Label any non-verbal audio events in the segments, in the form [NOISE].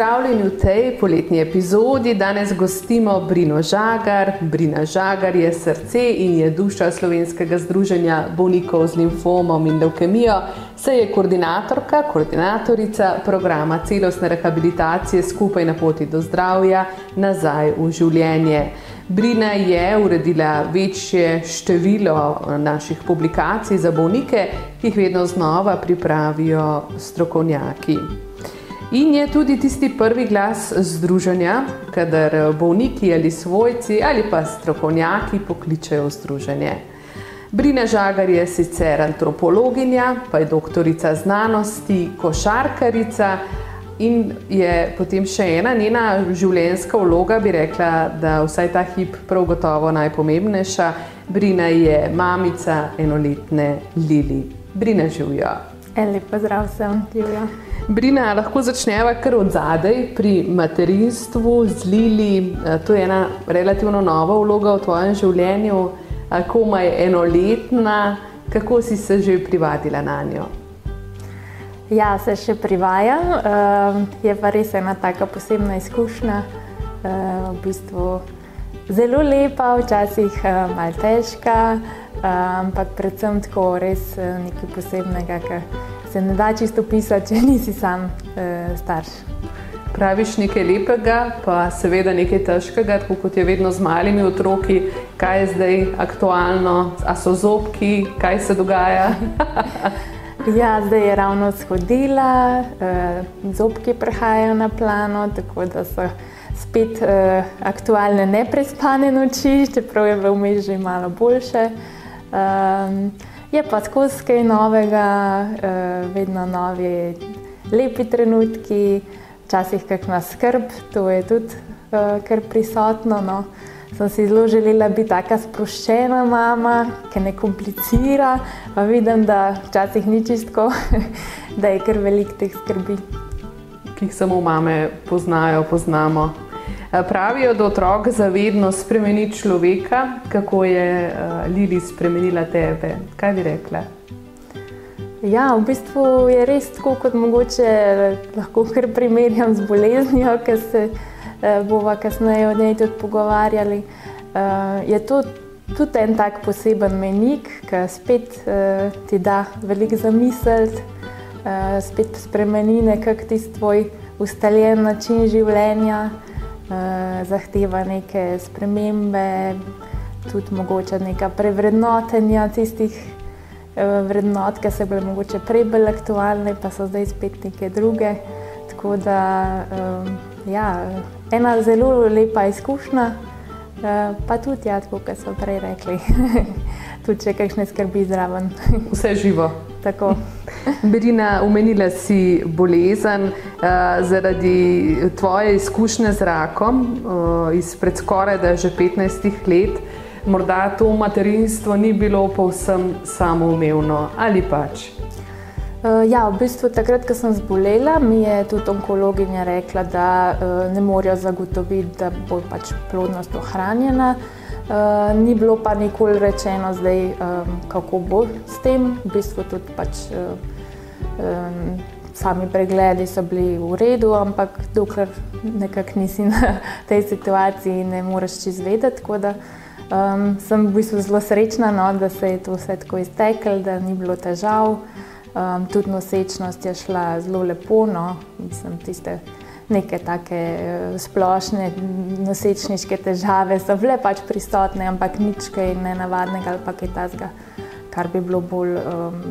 Pozdravljeni v tej poletni epizodi. Danes gostimo Brino Žagar. Brina Žagar je srce in je duša Slovenskega združenja bolnikov z limfomom in leukemijo. Se je koordinatorka, koordinatorica programa celostne rehabilitacije skupaj na poti do zdravja nazaj v življenje. Brina je uredila večje število naših publikacij za bolnike, ki jih vedno znova pripravijo strokovnjaki. In je tudi tisti prvi glas združenja, kadar bolniki ali svojci ali pa strokovnjaki pokličejo v združenje. Brina Žagar je sicer antropologinja, pa je doktorica znanosti, košarkarica in je potem še ena njena življenjska vloga, bi rekla, da vsaj ta hip prav gotovo najpomembnejša. Brina je mamica enoletne Lili. Brina živijo. Lep pozdrav vsem, Julia. Brina, lahko začneva kar od zadaj pri materinstvu z Lili. To je ena relativno nova vloga v tvojem življenju, komaj enoletna. Kako si se že privadila na njo? Ja, se še privajam. Je pa res ena taka posebna izkušnja. V bistvu zelo lepa, včasih malo težka, ampak predvsem tako res nekaj posebnega se ne da čisto pisati, če nisi sam starš. Praviš nekaj lepega, pa seveda nekaj težkega, tako kot je vedno z malimi otroki, kaj je zdaj aktualno, a so zobki, kaj se dogaja. [LAUGHS] ja, zdaj je ravno shodila, zobki prehajajo na plano, tako da so spet e, aktualne neprespane noči, čeprav je v umestju že malo boljše. E, Je pa skozi kaj novega, uh, vedno novi, lepi trenutki, včasih kakšna skrb, to je tudi uh, kar prisotno. No. Sem si zelo želela biti tako sproščena mama, ki ne komplicira, pa vidim, da včasih ni čisto, [LAUGHS] da je kar velik teh skrbi. Ki jih samo mame poznajo, poznamo. Pravijo, da otrok zavedno spremeni človeka, kako je uh, Lili spremenila tebe. Kaj bi rekla? Ja, v bistvu je res tako, kot mogoče lahko kar primerjam z boleznijo, ki se uh, bova kasneje o njej tudi pogovarjali. Uh, je to tudi en tak poseben menik, ki spet uh, ti da veliko zamisliti, uh, spet spremeni nekako tisti tvoj ustaljen način življenja. Eh, zahteva neke spremembe, tudi mogoče neka prevrednotenja tistih uh, vrednot, ki so bile mogoče prej bolj aktualne, pa so zdaj spet neke druge. Tako da, um, ja, ena zelo lepa izkušnja, pa tudi, ja, tako kot so prej rekli, [LAUGHS] tudi če kakšne skrbi zraven. Vse živo. Tako. Berina, umenila si bolezen uh, zaradi tvoje izkušnje z rakom uh, izpred skoraj da že 15 let. Morda to materinstvo ni bilo povsem samoumevno ali pač. Uh, ja, v bistvu takrat, ko sem zbolela, mi je tudi onkologinja rekla, da ne morejo zagotoviti, da bo pač plodnost ohranjena. Ni bilo pa nikoli rečeno, zdaj, um, kako bo s tem. V bistvu tudi pač, uh, um, sami pregledi so bili v redu, ampak dokler nekako nisi [LAUGHS] na tej situaciji, ne moreš čez vedeti. Tako da um, sem v bistvu zelo srečna, no, da se je to vse tako izteklo, da ni bilo težav. Um, tudi nosečnost je šla zelo lepo, no, mislim, tiste neke take eh, splošne nosečniške težave so bile pač prisotne, ampak nič kaj nenavadnega ali pa kaj tasga, kar bi bilo bolj um,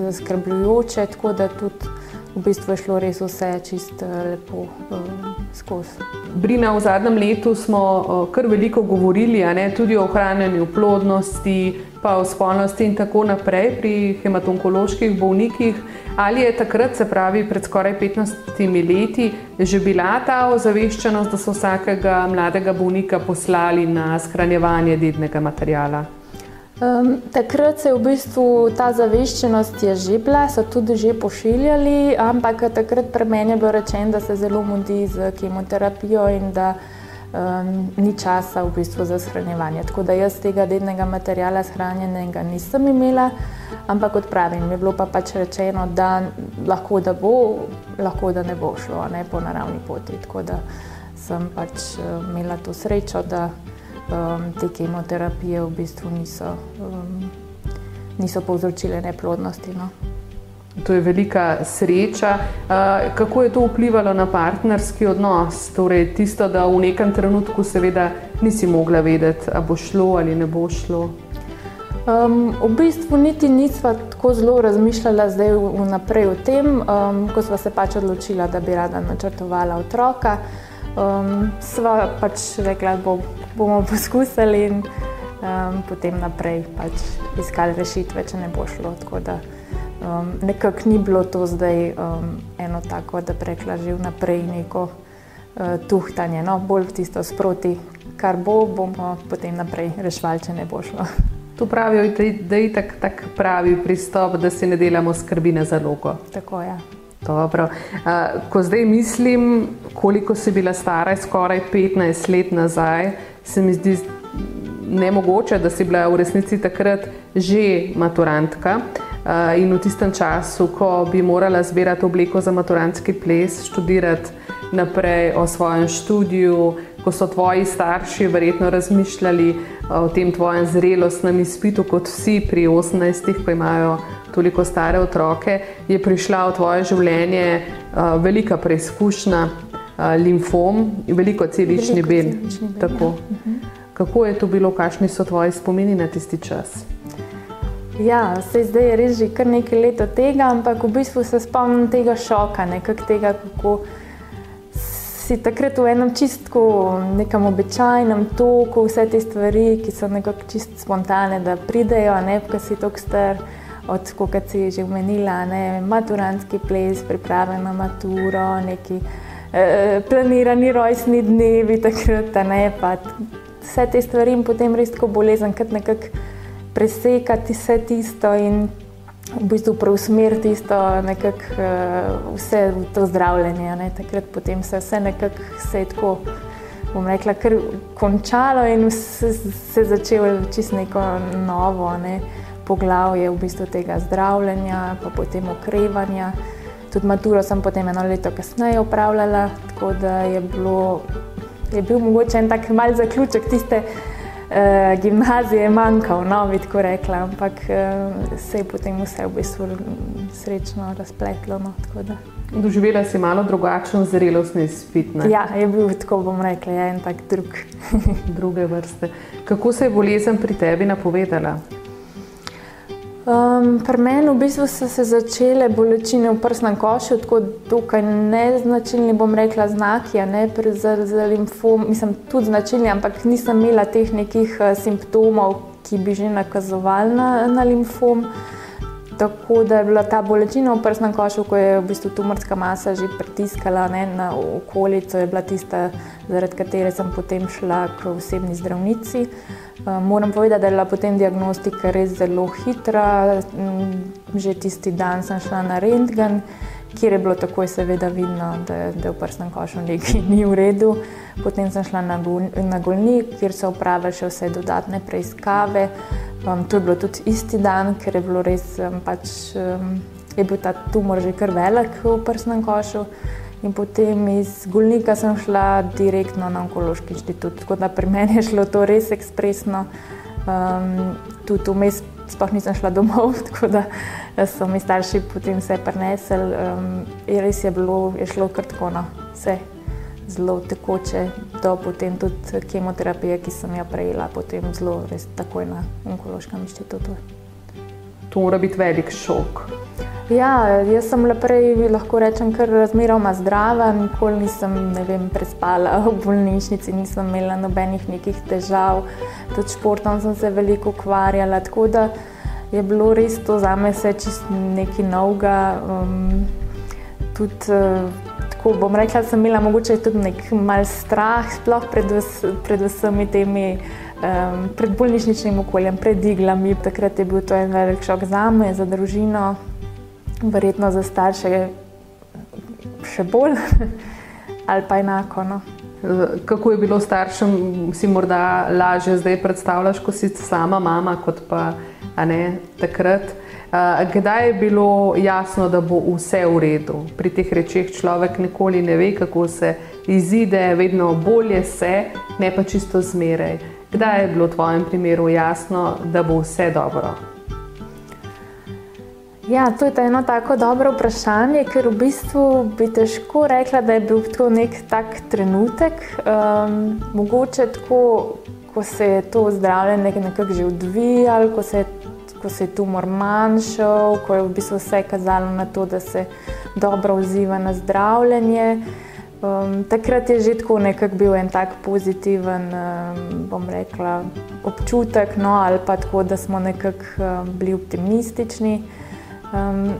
zaskrbljujoče. Tako da tudi v bistvu je šlo res vse čisto lepo uh, skozi. Brina, v zadnjem letu smo kar veliko govorili ne, tudi o ohranjanju plodnosti, pa o spolnosti in tako naprej pri hematonkoloških bolnikih. Ali je takrat, se pravi pred skoraj 15 leti, že bila ta ozaveščenost, da so vsakega mladega bolnika poslali na shranjevanje dednega materijala? Um, takrat se je v bistvu ta zaveščenost že bila, so tudi že pošiljali, ampak takrat pri meni je bilo rečeno, da se zelo mudi z kemoterapijo in da um, ni časa v bistvu za shranjevanje. Tako da jaz tega dednega materijala shranjenega nisem imela, ampak kot pravim, je bilo pa pač rečeno, da lahko da bo, lahko da ne bo šlo ne, po naravni poti. Tako da sem pač imela to srečo um, te kemoterapije v bistvu niso, um, niso povzročile neplodnosti. No. To je velika sreča. Uh, kako je to vplivalo na partnerski odnos? Torej, tisto, da v nekem trenutku, seveda, nisi mogla vedeti, ali bo šlo ali ne bo šlo. Um, v bistvu niti nisva tako zelo razmišljala zdaj vnaprej o tem, um, ko sva se pač odločila, da bi rada načrtovala otroka. Um, sva pač rekla, da bo bomo poskusili in um, potem naprej pač iskali rešitve, če ne bo šlo. Tako da um, nekako ni bilo to zdaj um, eno tako, da bi rekla že vnaprej neko uh, tuhtanje, no, bolj tisto sproti, kar bo, bomo potem naprej rešvali, če ne bo šlo. [LAUGHS] Tu pravijo, da je tak, tak pravi pristop, da si ne delamo skrbi na zalogo. Tako je. Ja. Dobro. Ko zdaj mislim, koliko si bila stara, skoraj 15 let nazaj, se mi zdi nemogoče, da si bila v resnici takrat že maturantka. In v tistem času, ko bi morala zbirati obleko za maturantski ples, študirati naprej o svojem študiju, ko so tvoji starši verjetno razmišljali o tem tvojem zrelostnem izpitu, kot vsi pri 18, ko imajo toliko stare otroke, je prišla v tvoje življenje uh, velika preizkušnja, uh, limfom in veliko celični bel. Ja. Mhm. Kako je to bilo, kakšni so tvoji spomini na tisti čas? Ja, se zdaj je res že kar nekaj let od tega, ampak v bistvu se spomnim tega šoka, nekako tega, kako si takrat v enem čistku, nekem običajnem toku, vse te stvari, ki so nekako čist spontane, da pridejo, ne pa si tako star od kot si že omenila, ne, maturantski ples, priprave na maturo, neki eh, planirani rojstni dnevi, takrat ne, pa vse te stvari in potem res tako bolezen, kot nekako presekati vse tisto in v bistvu preusmeriti tisto, nekako uh, vse v to zdravljenje. Ne, takrat potem se vse nekako vse tako. Bom rekla, kar končalo in se, se začelo čisto neko novo. Ne poglavje v bistvu tega zdravljenja, pa potem okrevanja. Tudi maturo sem potem eno leto kasneje upravljala, tako da je, bilo, je bil mogoče en tak mal zaključek tiste uh, gimnazije manjkal, no, bi tako rekla, ampak uh, se je potem vse v bistvu srečno razpletlo. No, Doživela si malo drugačen zrelostni izpit. Ne? Ja, je bil tako, bom rekla, ja, en tak drug. druge vrste. Kako se je bolezen pri tebi napovedala? Um, pri meni v bistvu so se začele bolečine v prsnem košu, tako dokaj neznačilni, bom rekla, znaki, ne za, za limfom, mislim, tudi značilni, ampak nisem imela teh nekih uh, simptomov, ki bi že nakazovali na, na limfom. Tako da je bila ta bolečina v prsnem košu, ko je v bistvu tumorska masa že pritiskala ne, na okolico, je bila tista, zaradi katere sem potem šla k osebni zdravnici. Eh, moram povedati, da je bila potem diagnostika res zelo hitra. Mm, že tisti dan sem šla na rentgen, kjer je bilo takoj seveda vidno, da, da je v prsnem košu nekaj ni v redu. Potem sem šla na, na Golnik, kjer so opravili še vse dodatne preiskave. Um, to je bilo tudi isti dan, ker je, res, um, pač, um, je bil ta tumor že kar velik v prsnem košu. In potem iz Gulnika sem šla direktno na onkološki inštitut. Tako da pri meni je šlo to res ekspresno. Um, tudi vmes sploh nisem šla domov, [LAUGHS] tako da so mi starši potem vse prenesli. Um, res je bilo, je šlo kar tako no, vse zelo tekoče, do potem tudi kemoterapije, ki sem jo prejela, potem zelo res takoj na onkološkem inštitutu. To mora biti velik šok. Ja, jaz sem prej, lahko rečem, kar razmeroma zdrava, nikoli nisem vem, prespala [LAUGHS] v bolnišnici, nisem imela nobenih nekih težav, tudi športom sem se veliko ukvarjala. Tako da je bilo res to za me vse čist nekaj novega. Um, tudi, uh, tako bom rekla, sem imela mogoče tudi nek mal strah, sploh pred, pred vsemi temi. Um, pred bolnišničnim okoljem, pred iglami, takrat je bil to en velik šok za me, za družino, verjetno za starše še bolj [LAUGHS] ali pa enako. No. Kako je bilo staršem, si morda lažje zdaj predstavljaš, ko si sama mama, kot pa ne takrat. Kdaj je bilo jasno, da bo vse v redu? Pri teh rečeh človek nikoli ne ve, kako se izide, vedno bolje se, ne pa čisto zmeraj. Kdaj je bilo v tvojem primeru jasno, da bo vse dobro? Ja, to je eno tako dobro vprašanje, ker v bistvu bi težko rekla, da je bil to nek tak trenutek. Um, mogoče tako, ko se je to zdravljenje nekako že odvijalo, ko se je, ko se je tumor manjšal, ko je v bistvu vse kazalo na to, da se dobro odziva na zdravljenje. Um, takrat je že tako nekako bil en tak pozitiven, um, bom rekla, občutek, no, ali pa tako, da smo nekako um, bili optimistični. Um,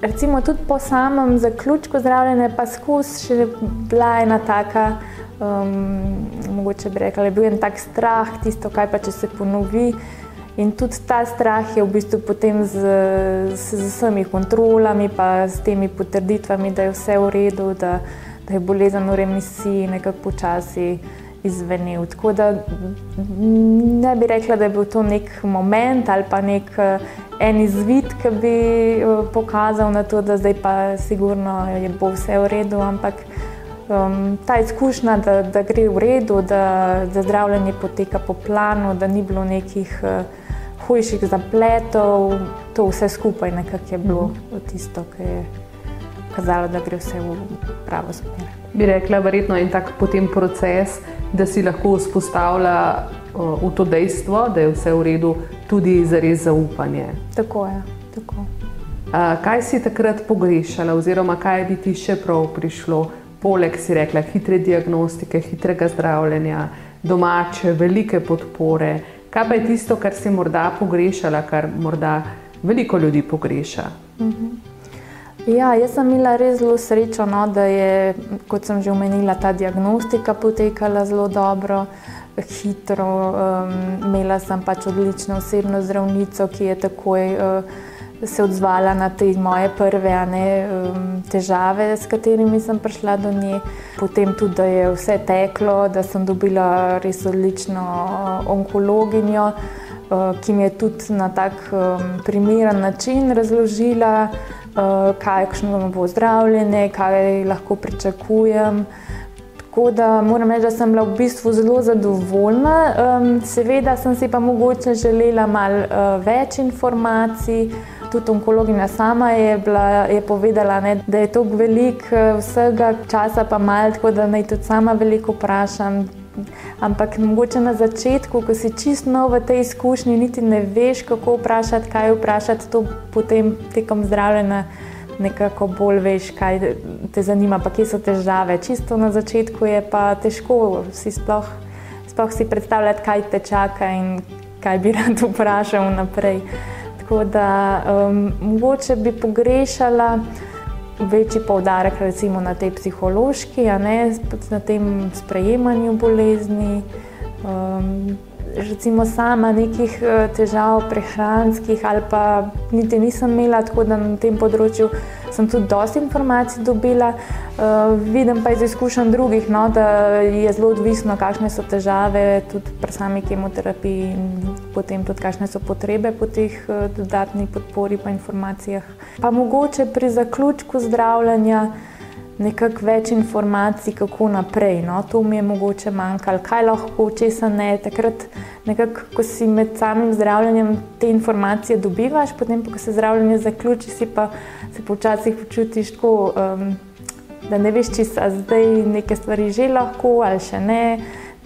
recimo tudi po samem zaključku zdravljenja, pa skozi še bila ena taka, um, mogoče bi rekla, je bil en tak strah, tisto, kaj pa če se ponovi. In tudi ta strah je v bistvu potem z, z, z vsemi kontrolami, pa s temi potrditvami, da je vse v redu, da, da je bolezen v remisiji, nekako počasi izvenel. Tako da ne bi rekla, da je bil to nek moment ali pa nek en izvid, ki bi pokazal na to, da zdaj pa sigurno je bo vse v redu, ampak um, ta izkušnja, da, da gre v redu, da, da zdravljenje poteka po planu, da ni bilo nekih uh, hujših zapletov, to vse skupaj nekako je bilo mm. tisto, ki je kazalo, da gre vse v pravo smer. Bi rekla, verjetno je en tak potem proces, da si lahko vzpostavlja uh, v to dejstvo, da je vse v redu, tudi za res zaupanje. Tako je. Tako. Uh, kaj si takrat pogrešala, oziroma kaj bi ti še prav prišlo, poleg si rekla, hitre diagnostike, hitrega zdravljenja, domače, velike podpore? Kaj pa je tisto, kar si morda pogrešala, kar morda veliko ljudi pogreša? Uh mhm. -huh. Ja, jaz sem imela res zelo srečo, no, da je, kot sem že omenila, ta diagnostika potekala zelo dobro, hitro. Um, imela sem pač odlično osebno zdravnico, ki je takoj uh, se odzvala na te moje prve ne, um, težave, s katerimi sem prišla do nje. Potem tudi, da je vse teklo, da sem dobila res odlično uh, onkologinjo. Ki mi je tudi na tak um, primeren način razložila, uh, kakšno bo zdravljenje, kaj lahko pričakujem. Tako da moram reči, da sem bila v bistvu zelo zadovoljna. Um, seveda sem si pa mogoče želela malo uh, več informacij. Tudi onkologinja sama je, bila, je povedala, ne, da je to velik vsega časa, pa malo, tako da naj tudi sama veliko vprašam. Ampak mogoče na začetku, ko si čisto nov v tej izkušnji, niti ne veš, kako vprašati, kaj vprašati, to potem tekom zdravljenja nekako bolj veš, kaj te zanima, pa kje so težave. Čisto na začetku je pa težko si sploh, sploh si predstavljati, kaj te čaka in kaj bi [LAUGHS] rad vprašal naprej. Tako da um, mogoče bi pogrešala večji poudarek recimo na tej psihološki, ne, na tem sprejemanju bolezni. Um, recimo sama nekih eh, težav prehranskih ali pa niti nisem imela, tako da na tem področju sem tudi dosti informacij dobila. Uh, vidim pa iz izkušenj drugih, no, da je zelo odvisno, kakšne so težave tudi pri sami kemoterapiji in potem tudi kakšne so potrebe po teh uh, dodatni podpori pa informacijah. Pa mogoče pri zaključku zdravljenja nekako več informacij, kako naprej. No? To mi je mogoče manjkalo, kaj lahko, česa ne. Takrat, nekako, ko si med samim zdravljenjem te informacije dobivaš, potem, ko se zdravljenje zaključi, si pa se počasi počutiš tako, um, da ne veš, če se zdaj neke stvari že lahko ali še ne.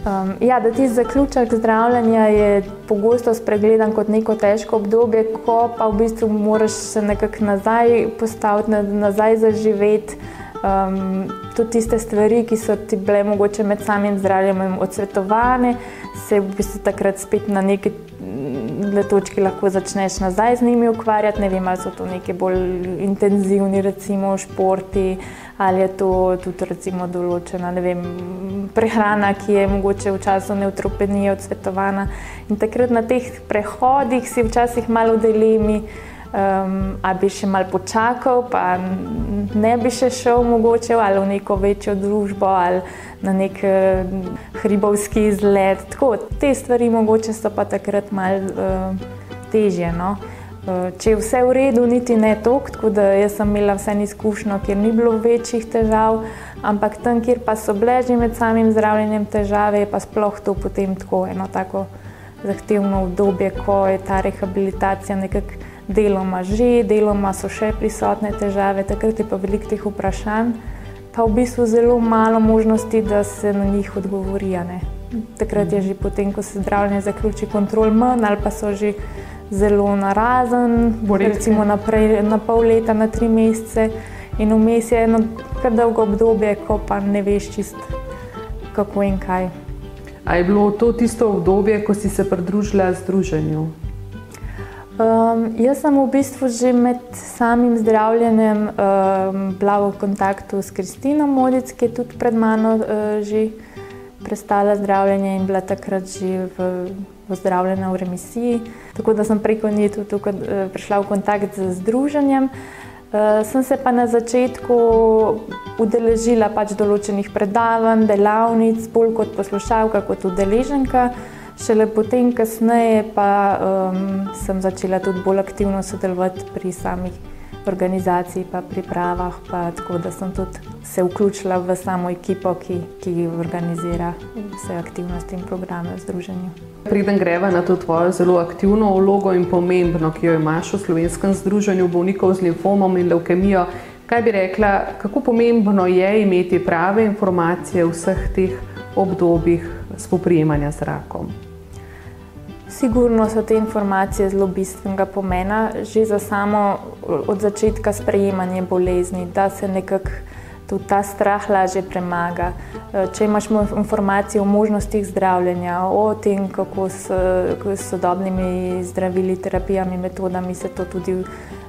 Um, ja, da ti zaključek zdravljenja je pogosto spregledan kot neko težko obdobje, ko pa v bistvu moraš se nekako nazaj postaviti, nazaj zaživeti. Um, tudi tiste stvari, ki so ti bile mogoče med samim zdravljenjem odsvetovane, se v bistvu takrat spet na neki točki lahko začneš nazaj z njimi ukvarjati. Ne vem, ali so to neki bolj intenzivni, recimo športi, ali je to tudi recimo določena vem, prehrana, ki je mogoče v času neutropenije odsvetovana. In takrat na teh prehodih si včasih malo delimi. Um, a bi še malo počakal, pa ne bi še šel mogoče ali v neko večjo družbo ali na nek uh, hribovski izlet. Tako, te stvari mogoče so pa takrat malo uh, težje. No? Uh, če je vse v redu, niti ne toliko, tako da sem imela vse izkušnjo, kjer ni bilo večjih težav, ampak tam, kjer pa so bile že med samim zdravljenjem težave, je pa sploh to potem tako eno tako zahtevno obdobje, ko je ta rehabilitacija nekako deloma že, deloma so še prisotne težave, takrat je pa veliko teh vprašanj, pa v bistvu zelo malo možnosti, da se na njih odgovori. Takrat je že potem, ko se zdravljenje zaključi, kontrol manj ali pa so že zelo narazen, recimo naprej, na pol leta, na tri mesece. In vmes je eno kar dolgo obdobje, ko pa ne veš čist kako in kaj. A je bilo to tisto obdobje, ko si se pridružila združenju? Um, jaz sem v bistvu že med samim zdravljenjem um, bila v kontaktu s Kristino Modic, ki je tudi pred mano uh, že prestala zdravljenje in bila takrat že v, zdravljena v remisiji. Tako da sem preko nje tudi uh, prišla v kontakt z združenjem. Uh, sem se pa na začetku udeležila pač določenih predavanj, delavnic, bolj kot poslušalka, kot udeleženka. Šele potem, kasneje, pa um, sem začela tudi bolj aktivno sodelovati pri samih organizacijah, pa pripravah, pa tako da sem tudi se vključila v samo ekipo, ki, ki organizira vse aktivnosti in programe v združenju. Preden greva na to tvojo zelo aktivno vlogo in pomembno, ki jo imaš v slovenskem združenju bolnikov z limfomom in leukemijo, kaj bi rekla, kako pomembno je imeti prave informacije v vseh teh obdobjih spoprijemanja z rakom? Sigurno so te informacije zelo bistvenega pomena, že za samo od začetka sprejemanja bolezni, da se nekako tudi ta strah lažje premaga. Če imaš informacije o možnostih zdravljenja, o tem, kako s sodobnimi zdravili, terapijami, metodami se to tudi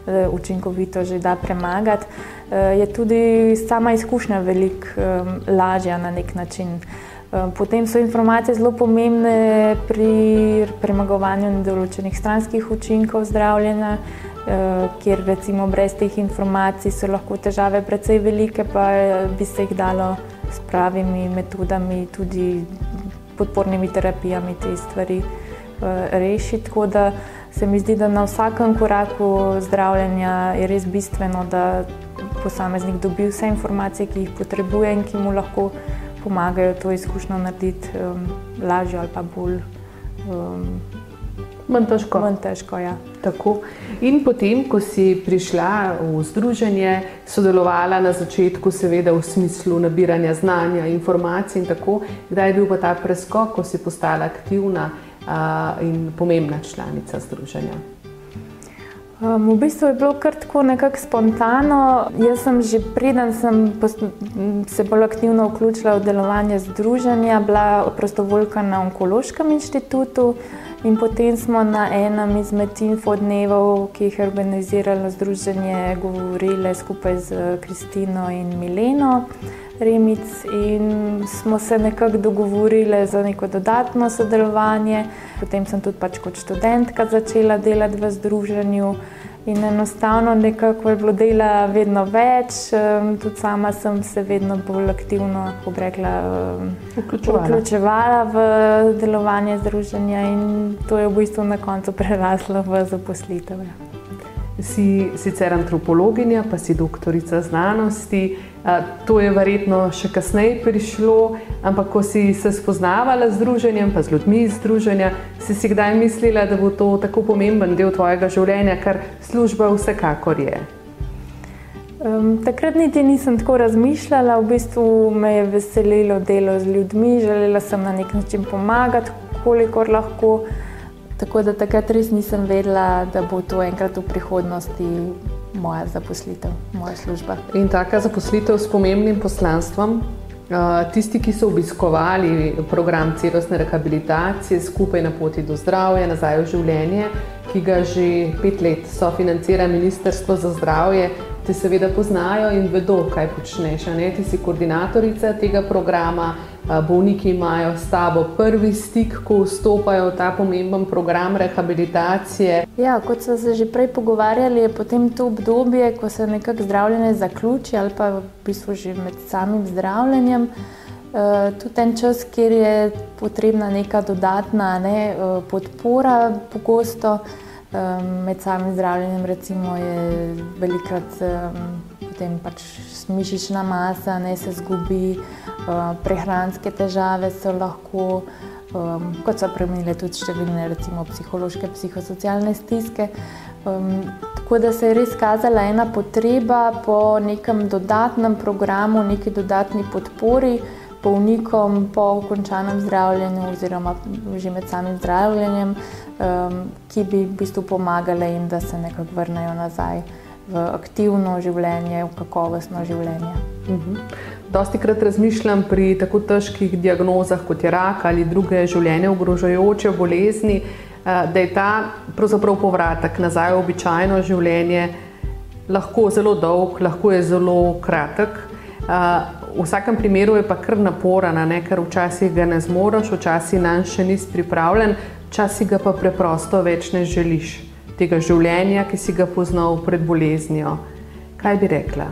eh, učinkovito že da premagati, eh, je tudi sama izkušnja veliko eh, lažja na nek način. Eh, potem so informacije zelo pomembne pri premagovanju določenih stranskih učinkov zdravljenja, eh, kjer recimo brez teh informacij so lahko težave precej velike, pa eh, bi se jih dalo s pravimi metodami, tudi podpornimi terapijami te stvari rešiti. Tako da se mi zdi, da na vsakem koraku zdravljenja je res bistveno, da posameznik dobi vse informacije, ki jih potrebuje in ki mu lahko pomagajo to izkušnjo narediti um, lažjo ali pa bolj. Um, Manj težko. Manj težko ja. In potem, ko si prišla v združenje, sodelovala na začetku, seveda v smislu nabiranja znanja, informacij in tako, kdaj je bil pa ta preskok, ko si postala aktivna uh, in pomembna članica združenja? Um, v bistvu je bilo kar tako nekako spontano. Jaz sem že preden sem se bolj aktivno vključila v delovanje združenja, bila prostovoljka na Onkološkem inštitutu in potem smo na enem izmed infodnevov, ki jih je organiziralo združenje, govorili skupaj z Kristino in Mileno. Remic in smo se nekako dogovorili za neko dodatno sodelovanje. Potem sem tudi pač kot študentka začela delati v združenju in enostavno nekako je bilo dela vedno več. Tudi sama sem se vedno bolj aktivno rekla, vključevala. vključevala v delovanje združenja in to je v bistvu na koncu [LAUGHS] preraslo v zaposlitev. Ja. Si sicer antropologinja, pa si doktorica znanosti. To je verjetno še kasneje prišlo, ampak ko si se spoznavala z druženjem, pa z ljudmi iz druženja, si si kdaj mislila, da bo to tako pomemben del tvojega življenja, kar služba vsekakor je. Um, takrat niti nisem tako razmišljala, v bistvu me je veselilo delo z ljudmi, želela sem na nek način pomagati, kolikor lahko. Tako da takrat res nisem vedela, da bo to enkrat v prihodnosti moja zaposlitev, moja služba. In taka zaposlitev s pomembnim poslanstvom. Tisti, ki so obiskovali program celostne rehabilitacije skupaj na poti do zdravja, nazaj v življenje, ki ga že pet let sofinancira Ministrstvo za zdravje, te seveda poznajo in vedo, kaj počneš. Ti si koordinatorica tega programa, bolniki imajo s tabo prvi stik, ko vstopajo v ta pomemben program rehabilitacije. Ja, kot smo se že prej pogovarjali, je potem to obdobje, ko se nekako zdravljenje zaključi ali pa v bistvu že med samim zdravljenjem. Tudi en čas, kjer je potrebna neka dodatna ne, podpora, pogosto med samim zdravljenjem, recimo, je velikrat potem pač mišična masa, ne se zgubi, prehranske težave so lahko, kot so premenile tudi številne, recimo, psihološke, psihosocialne stiske. Tako da se je res kazala ena potreba po nekem dodatnem programu, neki dodatni podpori bolnikom po končanem zdravljenju, oziroma že med samim zdravljenjem, ki bi v bistvu pomagale jim, da se nekako vrnejo nazaj v aktivno življenje, v kakovostno življenje. Mhm. Dosti krat razmišljam pri tako težkih diagnozah, kot je rak ali druge življenje ogrožajoče bolezni, da je ta povratek nazaj v običajno življenje lahko zelo dolg, lahko je zelo kratek. V vsakem primeru je pa kar naporen, ker včasih ga ne zmoriš, včasih na še nisi pripravljen, včasih ga pa preprosto več ne želiš. Tega življenja, ki si ga poznal pred boleznijo. Kaj bi rekla?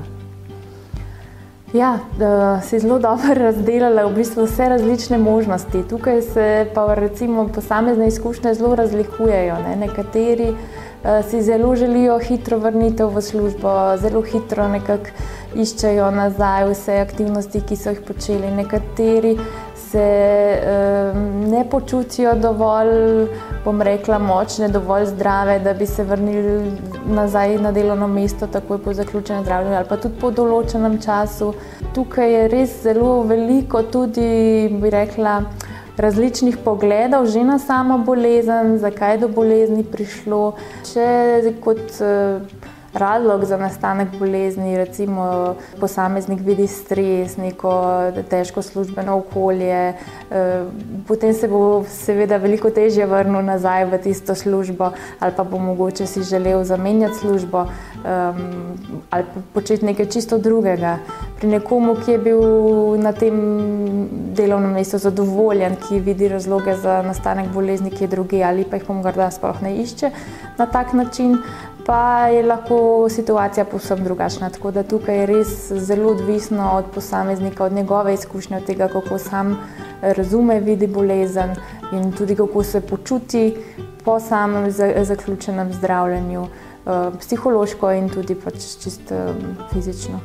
Ja, da si zelo dobro [LAUGHS] razdelila v bistvu vse različne možnosti. Tukaj se pa recimo posamezne izkušnje zelo razlikujejo. Ne? Nekateri uh, si zelo želijo hitro vrnitev v službo, zelo hitro nekako iščejo nazaj vse aktivnosti, ki so jih počeli. Nekateri se ne počutijo dovolj, bom rekla, močne, dovolj zdrave, da bi se vrnili nazaj na delovno mesto, takoj po zaključenem zdravljenju ali pa tudi po določenem času. Tukaj je res zelo veliko, tudi bi rekla. Različnih pogledov že na samo bolezen, zakaj je do bolezni prišlo. Če kot razlog za nastanek bolezni, recimo posameznik vidi stres, neko težko službeno okolje, eh, potem se bo seveda veliko težje vrnil nazaj v tisto službo ali pa bo mogoče si želel zamenjati službo ali početi nekaj čisto drugega. Pri nekomu, ki je bil na tem delovnem mestu zadovoljen, ki vidi razloge za nastanek bolezni, ki je drugi ali pa jih morda sploh ne išče na tak način, pa je lahko situacija povsem drugačna. Tako da tukaj je res zelo odvisno od posameznika, od njegove izkušnje, od tega, kako sam razume, vidi bolezen in tudi kako se počuti po samem zaključenem zdravljenju, eh, psihološko in tudi pač čisto eh, fizično.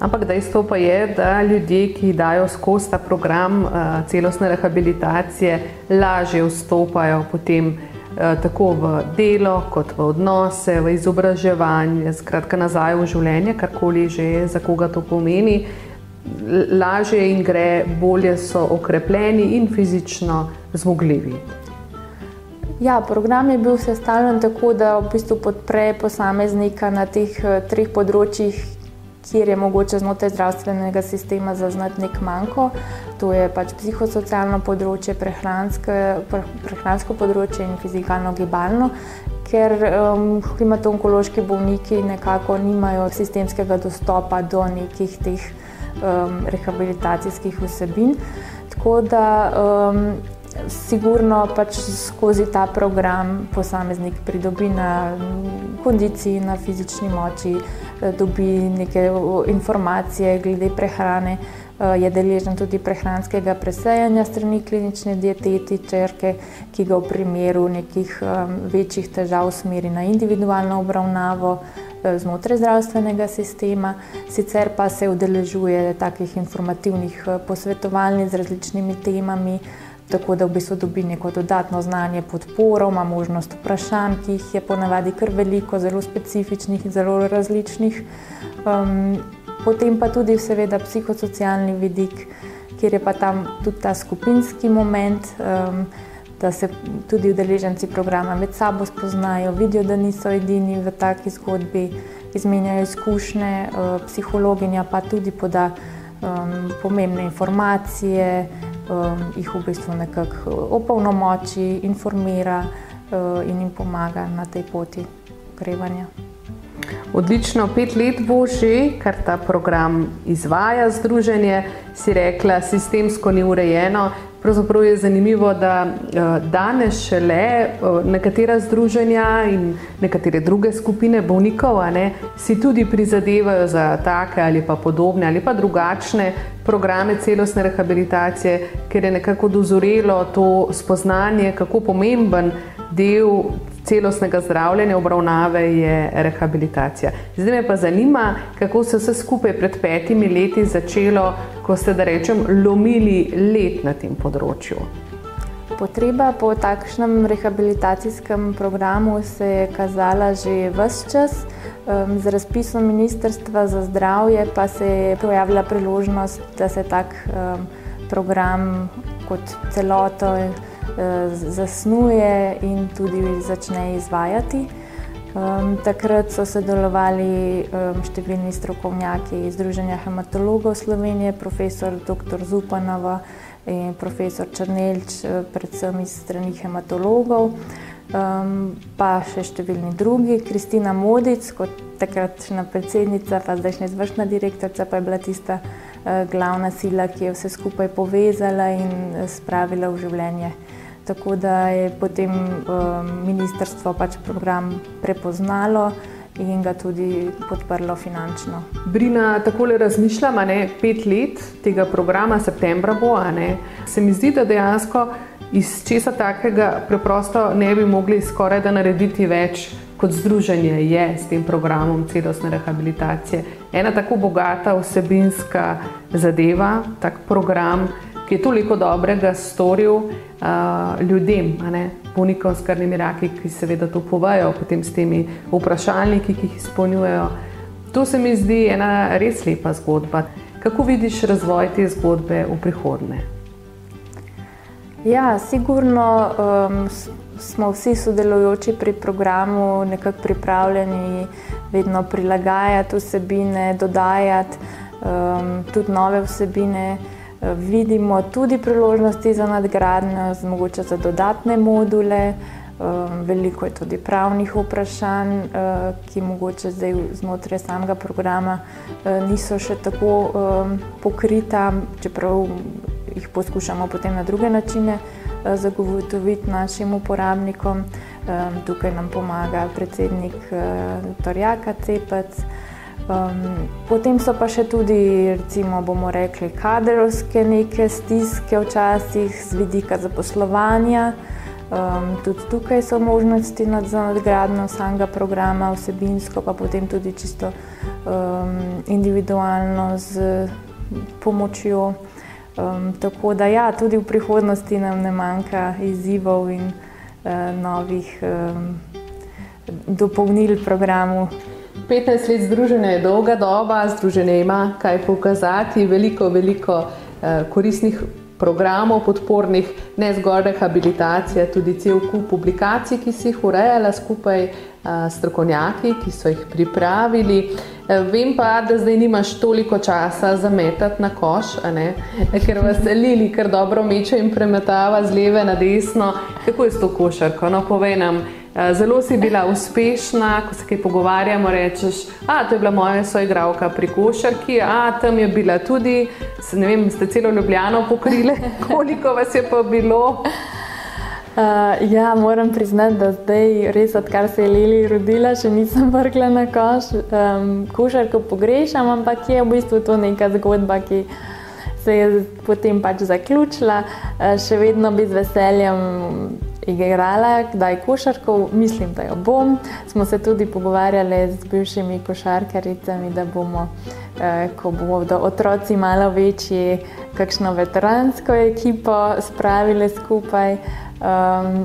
Ampak dejstvo pa je, da ljudje, ki dajo skozi ta program uh, celostne rehabilitacije, lažje vstopajo potem Eh, tako v delo, kot v odnose, v izobraževanje, skratka nazaj v življenje, karkoli že za koga to pomeni. Lažje jim gre, bolje so okrepljeni in fizično zmogljivi. Ja, program je bil sestavljen tako, da v bistvu podpre posameznika na teh eh, treh področjih, kjer je mogoče znotraj zdravstvenega sistema zaznati nek manjko. To je pač psihosocialno področje, prehransko področje in fizikalno gibalno. Ker um, hematonkološki bolniki nekako nimajo sistemskega dostopa do nekih teh um, rehabilitacijskih vsebin. Tako da um, sigurno pač skozi ta program posameznik pridobi na kondiciji, na fizični moči, dobi neke informacije glede prehrane, eh, je deležen tudi prehranskega presejanja strani klinične dietetičerke, ki ga v primeru nekih večjih težav usmeri na individualno obravnavo eh, znotraj zdravstvenega sistema, sicer pa se udeležuje takih informativnih posvetovanj z različnimi temami, tako da v bistvu dobi neko dodatno znanje, podporo, ima možnost vprašanj, ki jih je ponavadi kar veliko, zelo specifičnih in zelo različnih. Um, potem pa tudi, seveda, psihosocialni vidik, kjer je pa tam tudi ta skupinski moment. Um, Da se tudi udeleženci programa med sabo spoznajo, vidijo, da niso edini v taki zgodbi, izmenjajo izkušnje, uh, psihologinja pa tudi poda um, pomembne informacije, um, jih v bistvu nekako opolnomoči, informira uh, in jim pomaga na tej poti okrevanja. Odlično, pet let bo že, kar ta program izvaja združenje, si rekla, sistemsko ni urejeno. Pravzaprav je zanimivo, da eh, danes šele eh, nekatera združenja in nekatere druge skupine bolnikov ne, si tudi prizadevajo za take ali pa podobne ali pa drugačne programe celostne rehabilitacije, ker je nekako dozorelo to spoznanje, kako pomemben del celostnega zdravljenja, obravnave je rehabilitacija. Zdaj me pa zanima, kako se vse skupaj pred petimi leti začelo, ko ste, da rečem, lomili let na tem področju. Potreba po takšnem rehabilitacijskem programu se je kazala že vse čas. Z razpisom Ministrstva za zdravje pa se je pojavila priložnost, da se tak program kot celoto Eh, zasnuje in tudi začne izvajati. Um, takrat so sodelovali um, številni strokovnjaki iz Združenja hematologov Slovenije, profesor dr. Zupanova in profesor Črnelč, eh, predvsem iz strani hematologov, um, pa še številni drugi. Kristina Modic, kot takratna predsednica, pa zdajšnja izvršna direktorica, pa je bila tista uh, glavna sila, ki je vse skupaj povezala in spravila v življenje. Tako da je potem um, ministrstvo pač program prepoznalo in ga tudi podprlo finančno. Brina, tako le razmišljam, je pet let tega programa, septembra bo. Se mi zdi, da dejansko iz česa takega preprosto ne bi mogli skoraj da narediti več. Kot združenje je s tem programom celostne rehabilitacije. Ena tako bogata vsebinska zadeva, tak program, ki je toliko dobrega storil uh, ljudem, bolnikom s krvnimi raki, ki seveda to povajo, potem s temi vprašalniki, ki jih izpolnjujejo. To se mi zdi ena res lepa zgodba. Kako vidiš razvoj te zgodbe v prihodnje? Ja, sigurno um, smo vsi sodelujoči pri programu nekako pripravljeni vedno prilagajati vsebine, dodajati um, tudi nove vsebine vidimo tudi priložnosti za nadgradnjo, mogoče za dodatne module. Um, veliko je tudi pravnih vprašanj, uh, ki mogoče zdaj znotraj samega programa uh, niso še tako um, pokrita, čeprav jih poskušamo potem na druge načine uh, zagotoviti našim uporabnikom. Um, tukaj nam pomaga predsednik Torjaka Cepec. Um, potem so pa še tudi, recimo, bomo rekli, kadrovske neke stiske, včasih z vidika zaposlovanja. Um, tudi tukaj so možnosti nad, za nadgradnjo samega programa, vsebinsko, pa potem tudi čisto um, individualno z pomočjo. Um, tako da, ja, tudi v prihodnosti nam ne manjka izzivov in uh, novih um, dopolnil programu. 15 let združenja je dolga doba, združenje ima kaj pokazati, veliko, veliko eh, koristnih programov, podpornih, ne zgolj rehabilitacija, tudi cel kup publikacij, ki si jih urejala skupaj eh, s strokovnjaki, ki so jih pripravili. Eh, vem pa, da zdaj nimaš toliko časa za metati na koš, ker vas Lili kar dobro meče in premetava z leve na desno. Kako je s to košarko? No, povej nam. Eh, zelo si bila uspešna, ko se kaj pogovarjamo, rečeš, da je bila moja soigralka pri košarki, a tam je bila tudi, ne vem, ste celo Ljubljano pokrili, [LAUGHS] koliko vas je pa bilo. Uh, ja, moram priznati, da zdaj, res odkar se je Lili rodila, še nisem [LAUGHS] vrgla na koš. Um, košarko pogrešam, ampak je v bistvu to neka zgodba, ki se je potem pač zaključila. Uh, še vedno bi z veseljem igrala, kdaj košarko, mislim, da jo bom. Smo se tudi pogovarjali z bivšimi košarkaricami, da bomo, eh, ko bodo otroci malo večji, kakšno veteransko ekipo spravili skupaj. Um,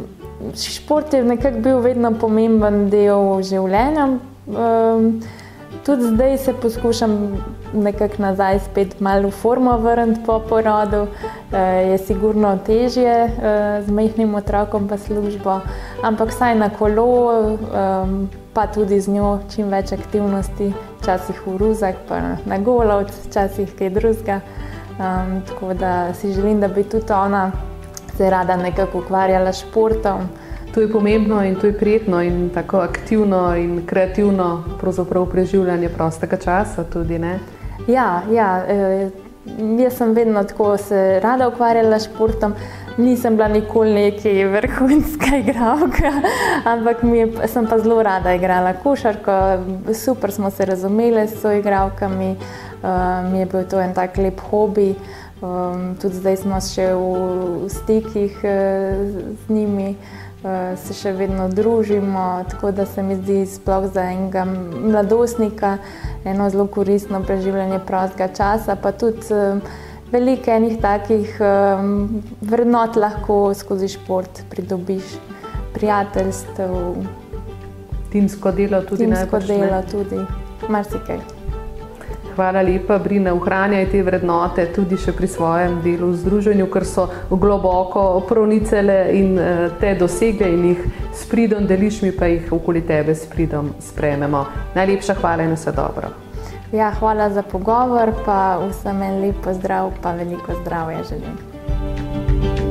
šport je nekako bil vedno pomemben del življenja. Um, tudi zdaj se poskušam nekako nazaj spet malo v formo vrniti po porodu. E, je sigurno težje e, z majhnim otrokom pa službo, ampak saj na kolo, e, pa tudi z njo čim več aktivnosti, včasih v ruzak, pa na golovc, včasih kaj drugega. Um, tako da si želim, da bi tudi ona se rada nekako ukvarjala s športom. To je pomembno in to je prijetno in tako aktivno in kreativno preživljanje prostega časa. Tudi, ja, ja eh, jaz sem vedno tako se rada ukvarjala s športom. Nisem bila nikoli neki vrhunska [LAUGHS] igralka, ampak je, sem pa zelo rada igrala košarko, super smo se razumeli s svojimi igralkami, um, je bil to en tak lep hobi. Um, tudi zdaj smo še v, v stikih uh, z njimi. Eh, se še vedno družimo, tako da se mi zdi sploh za enega mladostnika eno zelo koristno preživljanje prostega časa, pa tudi eh, veliko enih takih eh, vrednot lahko skozi šport pridobiš, prijateljstev. Timsko delo tudi Timsko delo tudi, marsikaj. Hvala lepa, Brina. Ohranjaj te vrednote tudi pri svojem delu v združenju, ker so globoko pronicele in eh, te dosegle in jih s pridom deliš, mi pa jih okoli tebe s pridom sprememo. Najlepša hvala in vse dobro. Ja, hvala za pogovor, pa vsem en lep pozdrav, pa veliko zdravja želim.